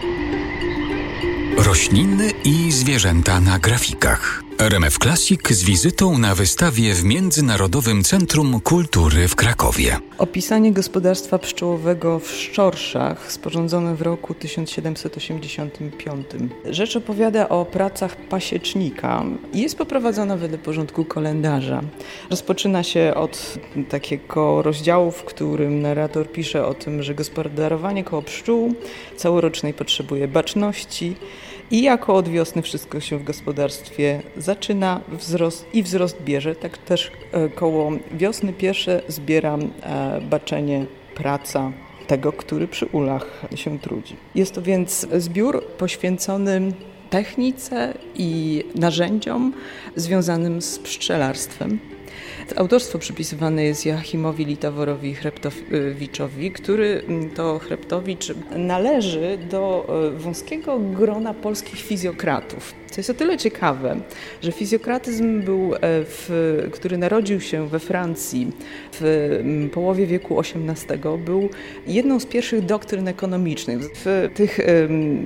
thank you Rośliny i zwierzęta na grafikach. RMF Classic z wizytą na wystawie w Międzynarodowym Centrum Kultury w Krakowie. Opisanie gospodarstwa pszczołowego w Szczorszach, sporządzone w roku 1785. Rzecz opowiada o pracach pasiecznika i jest poprowadzona wedle porządku kalendarza. Rozpoczyna się od takiego rozdziału, w którym narrator pisze o tym, że gospodarowanie koło pszczół całorocznej potrzebuje baczności i jako od wiosny wszystko się w gospodarstwie zaczyna wzrost i wzrost bierze. Tak też e, koło wiosny pierwsze zbiera e, baczenie, praca tego, który przy ulach się trudzi. Jest to więc zbiór poświęcony technice i narzędziom związanym z pszczelarstwem. Autorstwo przypisywane jest Joachimowi Litaworowi Chreptowiczowi, który mm, to Chreptowicz należy do e, wąskiego grona polskich fizjokratów. Co jest o tyle ciekawe, że fizjokratyzm był, e, w, który narodził się we Francji w mm, połowie wieku XVIII, był jedną z pierwszych doktryn ekonomicznych. W tych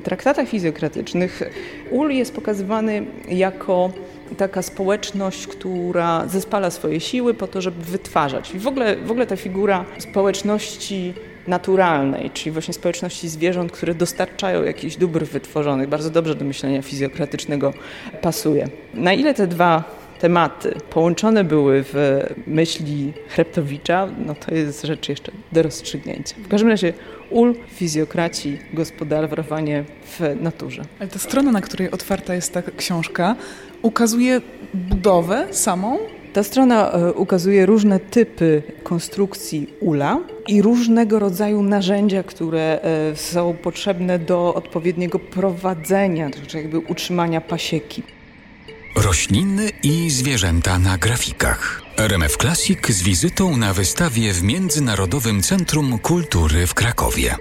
traktatach fizjokratycznych ul jest pokazywany jako taka społeczność, która zespala swoje siły po to, żeby wytwarzać. I w ogóle, w ogóle ta figura społeczności naturalnej, czyli właśnie społeczności zwierząt, które dostarczają jakichś dóbr wytworzonych, bardzo dobrze do myślenia fizjokratycznego pasuje. Na ile te dwa tematy połączone były w myśli Chreptowicza, no to jest rzecz jeszcze do rozstrzygnięcia. W każdym razie ul, fizjokraci, gospodarowanie w naturze. Ale ta strona, na której otwarta jest ta książka, ukazuje budowę samą? Ta strona e, ukazuje różne typy konstrukcji ula i różnego rodzaju narzędzia, które e, są potrzebne do odpowiedniego prowadzenia, czyli jakby utrzymania pasieki. Rośliny i zwierzęta na grafikach. RMF Classic z wizytą na wystawie w Międzynarodowym Centrum Kultury w Krakowie.